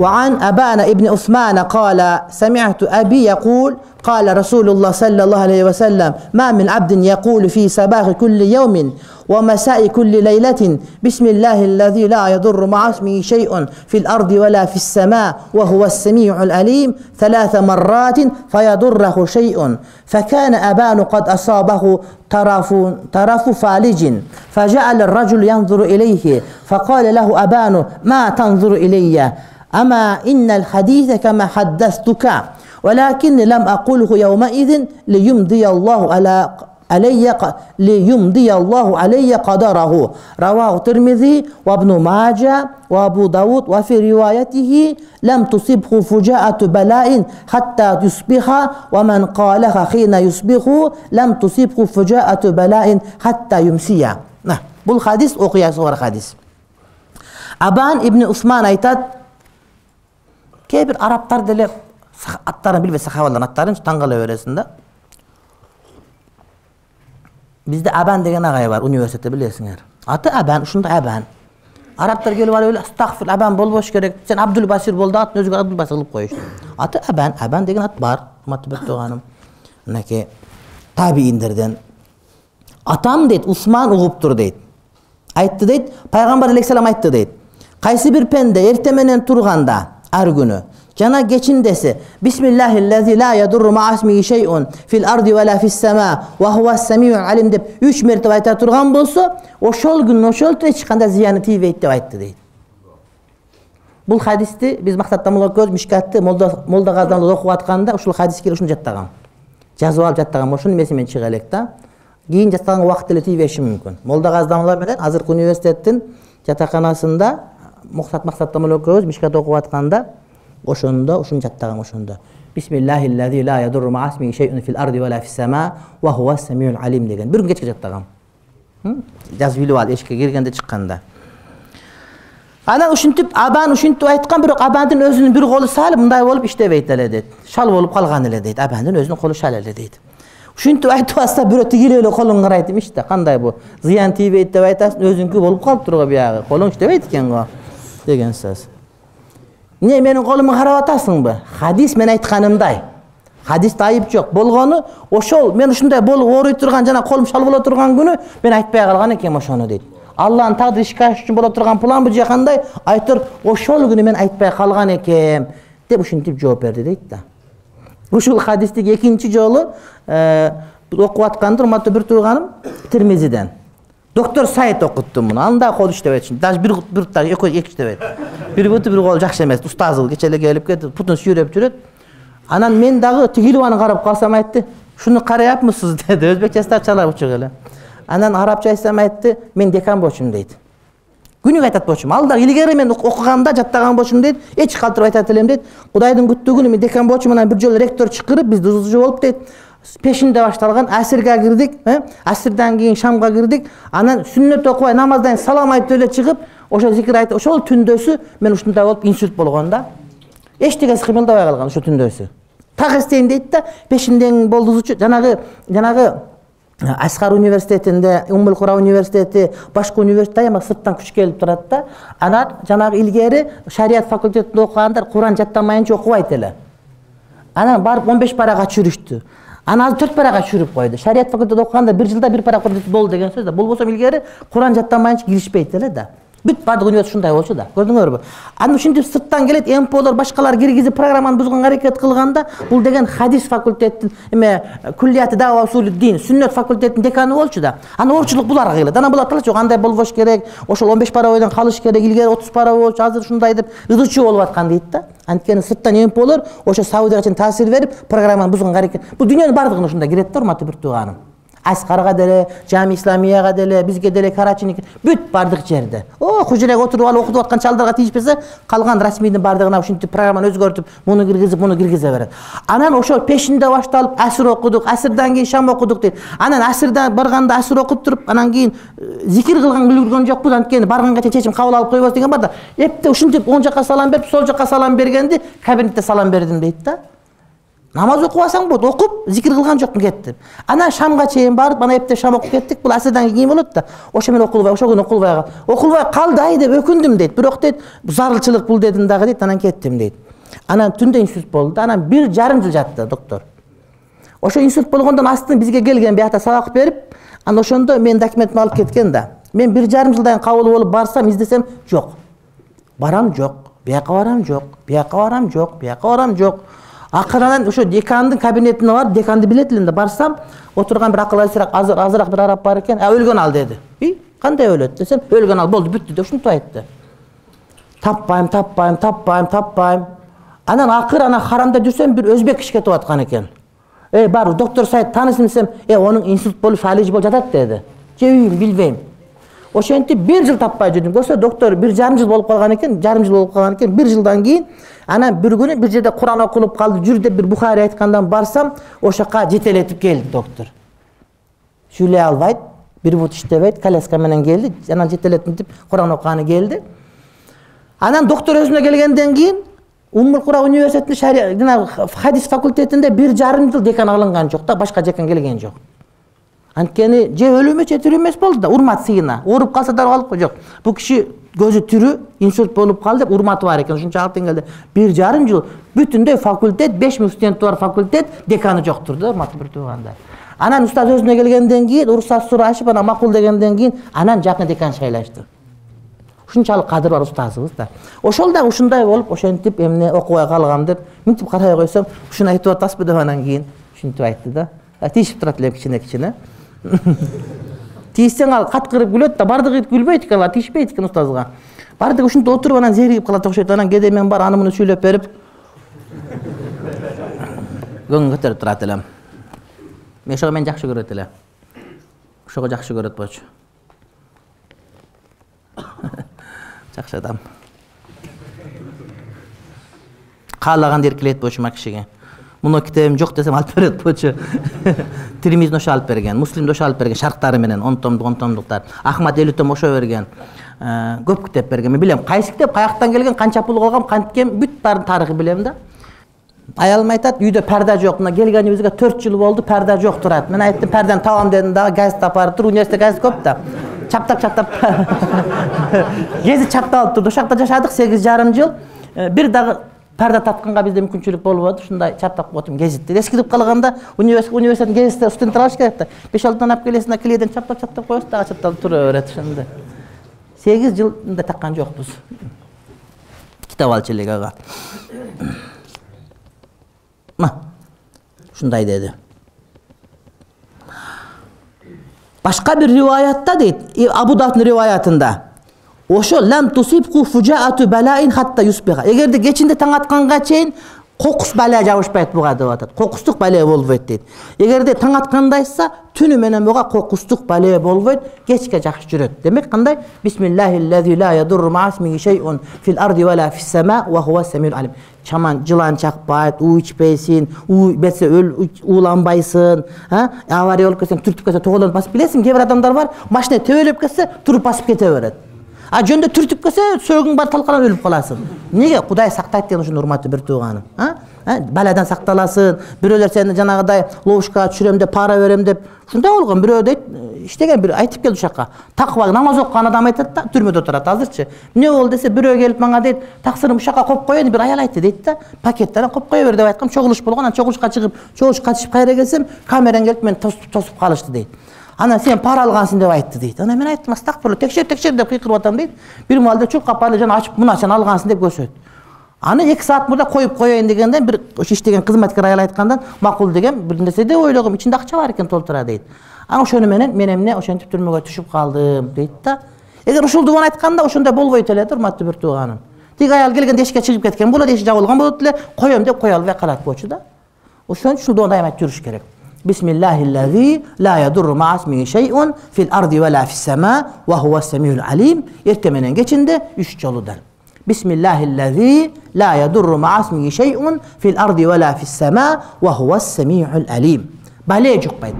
وعن أبان ابن عثمان قال سمعت أبي يقول قال رسول الله صلى الله عليه وسلم ما من عبد يقول في صباح كل يوم ومساء كل ليلة بسم الله الذي لا يضر مع اسمه شيء في الأرض ولا في السماء وهو السميع الأليم ثلاث مرات فيضره شيء فكان أبان قد أصابه طرف, طرف فالج فجعل الرجل ينظر إليه فقال له أبان ما تنظر إلي أما إن الحديث كما حدثتك ولكن لم أقله يومئذ ليمضي الله على علي ليمضي الله علي قدره رواه الترمذي وابن ماجه وابو داود وفي روايته لم تصبه فجاءة بلاء حتى يصبح ومن قالها حين يصبح لم تصبه فجاءة بلاء бу даумн بول حديث оқиясы бар حديث أبان ابن عثمان أيتات кээ бир арабтар деле аттарын билбейт сахабалардын аттарын таң кала бересиң да. Бизде абан деген агай бар университетте билесиңер. Аты абан ушундай абан. Арабтар келип алып эле астагфир абан болбош керек сен абдул басир бол да атын өзүңө абдул басир кылып коюшту аты абан абан деген ат бар урматтуу бир тууганым мынакей табииндерден. Атам дейт усман угуптур дейт айтты дейт пайгамбар алейхисалам айтты дейт кайсы бир пенде эртең менен турганда ар күнү. Жана кечиндеси алим деп үч мертебе айта турган болсо ошол күн ошол эч кандай зыяны тийбейт деп айтты дейт. Бул хадисти биз максаттамалоо көз мишкатты молда газдамда окуп атканда ушул хадис келип ушуну жаттагам жазып алып жаттагам ошонун эсимен чыга элек да. Кийин жаттаганга убакыт деле тийбеши мүмкүн. Молда газдамалар менен азыркы университеттин жатаканасында максаттамалоо көз мишкат окуп атканда ошондо ушуну жаттагам ошондо. Деген. Бир күн кечке жаттагам. Жазып илип ал эшикке киргенде чыкканда. Анан ушинтип абан ушинтип айткан бирок абандын өзүнүн бир колу сал мындай болуп иштебейт эле дейт. Шал болуп калган эле дейт. Абандын өзүнүн колу шал эле дейт. Ушинтип айтып атса бирөө тигилеп эле колуң карайт имиш да кандай бул зыян тийбейт деп айтасың өзүңкү болуп калыптыр го биягы колуң иштебейт экен го деген сөз. Эмне менин колумду карап атасыңбы? Хадис мен айтканымдай. Хадисте айып жок. Болгону ошол мен ушундай болуп ооруй турган жана колум шал боло турган күнү мен айтпай калган экенм ошону дейт. Алланын тагдыры ишке ашыш үчүн боло турган планбы же кандай айтор ошол күнү мен айтпай калган экем деп ушинтип жооп берди дейт да. Ушул хадисти экинчи жолу э, окуп атканда урматтуу бир тууганым термизиден доктор сайт окутту муну. Анын дагы колу иштебейт даже бир бут дагы экөө эки иштебейт бир буту бир колу жакшы эмес. Устазы кечээ эле келип кетти бутун сүйрөп жүрөт. Анан мен дагы тигилип аны карап калсам айтты ушуну караяпмысыз деди. Өзбекчасычалап учук эле. Анан арабча айтсам айтты мен декан болчумун дейт. Күнүгө айтат болчумун ал дагы илгери мен окуганда жаттаган болчумун дейт. Эч калтырбай айтат элем дейт. Кудайдын күттүү күнү мен декан болчумун анан бир жолу ректор чакырып бизди узужу болуп дейт пешинде башталган асирге кирдик э? асирдан кийин шамга кирдик. Анан сүннөт окубай намаздан кийин салам айтып эле чыгып ошо зикир айтып ошол түндөсү мен ушундай болуп инсульт болгон да. Эчтекеси кыймылдабай калган ошол түндөсү. Так эстейм дейт да пешинден болдузучу жанагы жанагы аскар университетинде умул кура университети башка университет аябай сырттан күч келип турат да. Анан жанагы илгери шарият факультетинде окугандар куран жаттамайынча окубайт эле. Анан барып он беш парага чүрүштү анан азыр төрт парага чүрүп койду. Шарият факультетинде окуганда бир жылда бир пара болду деген сөз да. Болбосо илгери куран жаттамайынча киришпейт эле да бүт баардык университет ушундай болчу да көрдүңөрбү? Анан ушинтип сырттан келет мполор башкалар киргизип программаны бузганга аракет кылганда бул деген хадис факультетин эме куллияти дава усулуддин сүннөт факультетинин деканы болчу да. Анан оорчулук буларга кыйлат анан булар айталычу кандай болбош керек ошол он беш пара бойдон калыш керек илгери отуз пара болчу азыр ушундай деп ызы чуу болуп аткан дейт да. Анткени сырттан мполор ошо саудияга чейин таасир берип программаны бузганга аракет. Бул дүйнөнүн баардыгына ушундай кирет да урматтуу бир тууганым аскарга деле жами исламияга деле бизге деле карачиники бүт баардык жерде. О хужуреге отуруп алып окутуп аткан чалдарга тийишпесе калган расмийдин баардыгына ушинтип программаны өзгөртүп муну киргизип муну киргизе берет. Анан ошол пешинде башталып асир окудук асирдан кийин шам окудук дейт. Анан асирда барганда асир окуп туруп анан кийин э, зикир кылган үлгүргөн жокпуз анткени барганга чейин чечим кабыл алып койбос деген бар да. Эпте ушинтип оң жака салам берип сол жака салам бергенди кабинетте салам бердим дейт да намаз окуп алсаң болот окуп зикир кылган жокмун кеттим анан шамга чейин барып анан эптеп шам окуп кеттик бул асрдан кийин болот да. Ошо менен окулбай ошол күнү окулбай кал окулбай калды ай деп өкүндүм дейт. Бирок дейт зарылчылык бул дедим дагы дейт анан кеттим дейт. Анан түндө инсульт болду да анан бир жарым жыл жатты доктор. Ошо инсульт болгондон астын бизге келген биякта сабак берип анан ошондо менин документимди алып кеткен да. Мен бир жарым жылдан кийин кабыл болуп барсам издесем жок. Барам жок. Бияка барам жок. Бияка барам жок. Бияка барам жок акырынан ошо декандын кабинетине барып деканды билет элем да барсам отурган бир акыл алсыраак азыраак бир араб бар экен өлгөн ал деди. И кандай өлөт десем өлгөн ал болду бүттү деп ушинтип айтты. Таппайм таппайм таппайм таппайм анан акыры анан харамда жүрсөм бир өзбек киши кетип аткан экен. Эй барбы доктор саид тааныйсың десем э онун инсульт болуп фалиж болуп жатат деди. Жебейм билбейм ошентип бир жыл таппай жүрдүм. Көрсө доктор бир жарым жыл болуп калган экен жарым жыл болуп калган экен бир жылдан кийин анан бир күнү бир жерде куран окулуп калды. Жүр деп бир бухари айткандан барсам ошол жака жетелетип келди доктор. Сүйлөй албайт бир бут иштебейт коляска менен келди анан жетелетип куран окуганы келди. Анан доктор өзүнө келгенден кийин умул кура университетинде жанагы хадис факультетинде бир жарым жыл декан алынган жок да башка декан келген жок анткени же өлүү эмес же тирүү эмес болду да урмат сыйына. Ооруп калса дароо алып жок. Бул киши көзү тирүү инсульт болуп калды деп урматы бар экен. Ушунчалык деңгээлде бир жарым жыл бүтүндөй факультет беш миң студенти бар факультет деканы жоктур да урматтуу бир туугандар анан устаз өзүнө келгенден кийин уруксат сурашып анан макул дегенден кийин анан жакын декан шайлашты ушунчалык кадыр бар устазыбыз да. Ошол дагы ушундай болуп ошентип эмне окубай калгам деп мынтип карай койсом ушуну айтып атасызбы деп анан кийин ушинтип айтты да. Тийишип турат элем кичине кичине тийиссең ал каткырып күлөт да баардыгы күлбөйт экен алар тийишпейт экен устазга. Баардыгы ушинтип отуруп анан зеригип калат окшойт анан кээде мен барып аны муну сүйлөп берип. Көңүл көтөрүп турат элем. Ошого мени жакшы көрөт эле. Ошого жакшы көрөт болчу жакшы адам. Каалаганды эркелейт болчу мына кишиге муну китебим жок десем алып берет болчу тирмизин ошо алып берген муслимди ошо алып берген шарктары менен он томдук он томдуктар ахмад элүү том ошо берген. Э, көп китеп берген. Мен билем кайсы китеп каяктан келген канча пул калган канткен бүт баарын тарыхы билем да. Аялым айтат үйдө парда жок. Мына келгенибизге төрт жыл болду парда жок турат. Мен айттым парданы табам дедим дагы газит апарып тур университетте газит көп да. Чаптап чаптап. Гезит чапталып турду ошол жакта жашадык сегиз жарым жыл. Э, бир дагы парда татканга бизде мүмкүнчүлүк болбоду ушундай чаптап атам гезитти эскидип калганда университеттин гезитте студенттер алыш керек да. Беш алты дана алып келесиң да клейден чаптап чаптап коесуң дагы чапталып тура берет ошондой сегиз жыл мындай таккан жокпуз. Китеп алчу элек ага. Мына ушундай деди. Башка бир риваятта дейт абу давдын риваятында ошо лам тусибку фужаату балаин хатта юсбиха эгерде кечинде таң атканга чейин кокус бала жабышпайт буга деп атат. Кокустук бале болбойт дейт. Эгерде таң аткандайса түнү менен буга кокустук бале болбойт кечке жакшы жүрөт. Демек кандай? Чаман жылан чакпайт уу ичпейсиң уу берсе ууланбайсың авария болуп кетсең түртүп кетсе тоголоонуп басып билесиңби кээ бир адамдар бар машина тебелеп кетсе туруп басып кете берет а жөндө түртүп келсе сөөгүң баары талкалап өлүп каласың. Эмнеге кудай сактайт деген ушуну урматтуу бир тууганым. Баладан сакталасың бирөөлөр сени жанагыдай ловушкага түшүрөм деп пара берем деп. Ушундай болгон бирөө дейт иштеген бир айтып келди ушул жака такыба намаз окуган адам айтат да түрмөдө отурат азырчы. Эмне болду? десе бирөө келип мага дейт таксырым ушул жака коюп коеюн бир аял айтты дейт да. Пакетти анан коюп кое бер деп айткам чогулуш болгон анан чогулушка чыгып чогулушка катышып кайра келсем камераң келип мени тосуп калышты дейт анан сен пара алгансың деп айтты дейт. Анан мен айттым астакфирулла текшер текшер деп кыйкырып атам дейт. Бир маалда чуркап барып жана ачып мына сен алгансың деп көрсөт. Аны эки саат мурда коюп коеюн дегенде бир ошо иштеген кызматкер аял айткандан макул дегем бир нерсе деп ойлогом ичинде акча бар экен толтура дейт. Анан ошону менен мен эмне ошентип түрмөгө түшүп калдым дейт да. Эгер ушул дубаны айтканда ошондой болбойт эле да урматтуу бир тууганым. Тиги аял келгенде эшикке чыгып кеткен болот эшик жабылган болот эле коем деп кое албай калат болчу да ошон үчүн дубаны дайыма айтып жүрүш керек بسم الله الذي لا يضر مع اسمه شيء في الأرض ولا في السماء وهو السميع العليم ertemenen geçinde üç yoludan. بسم الله الذي لا يضر مع اسمه شيء في الأرض эртең менен кечинде үч жолу да балэ жукпайт.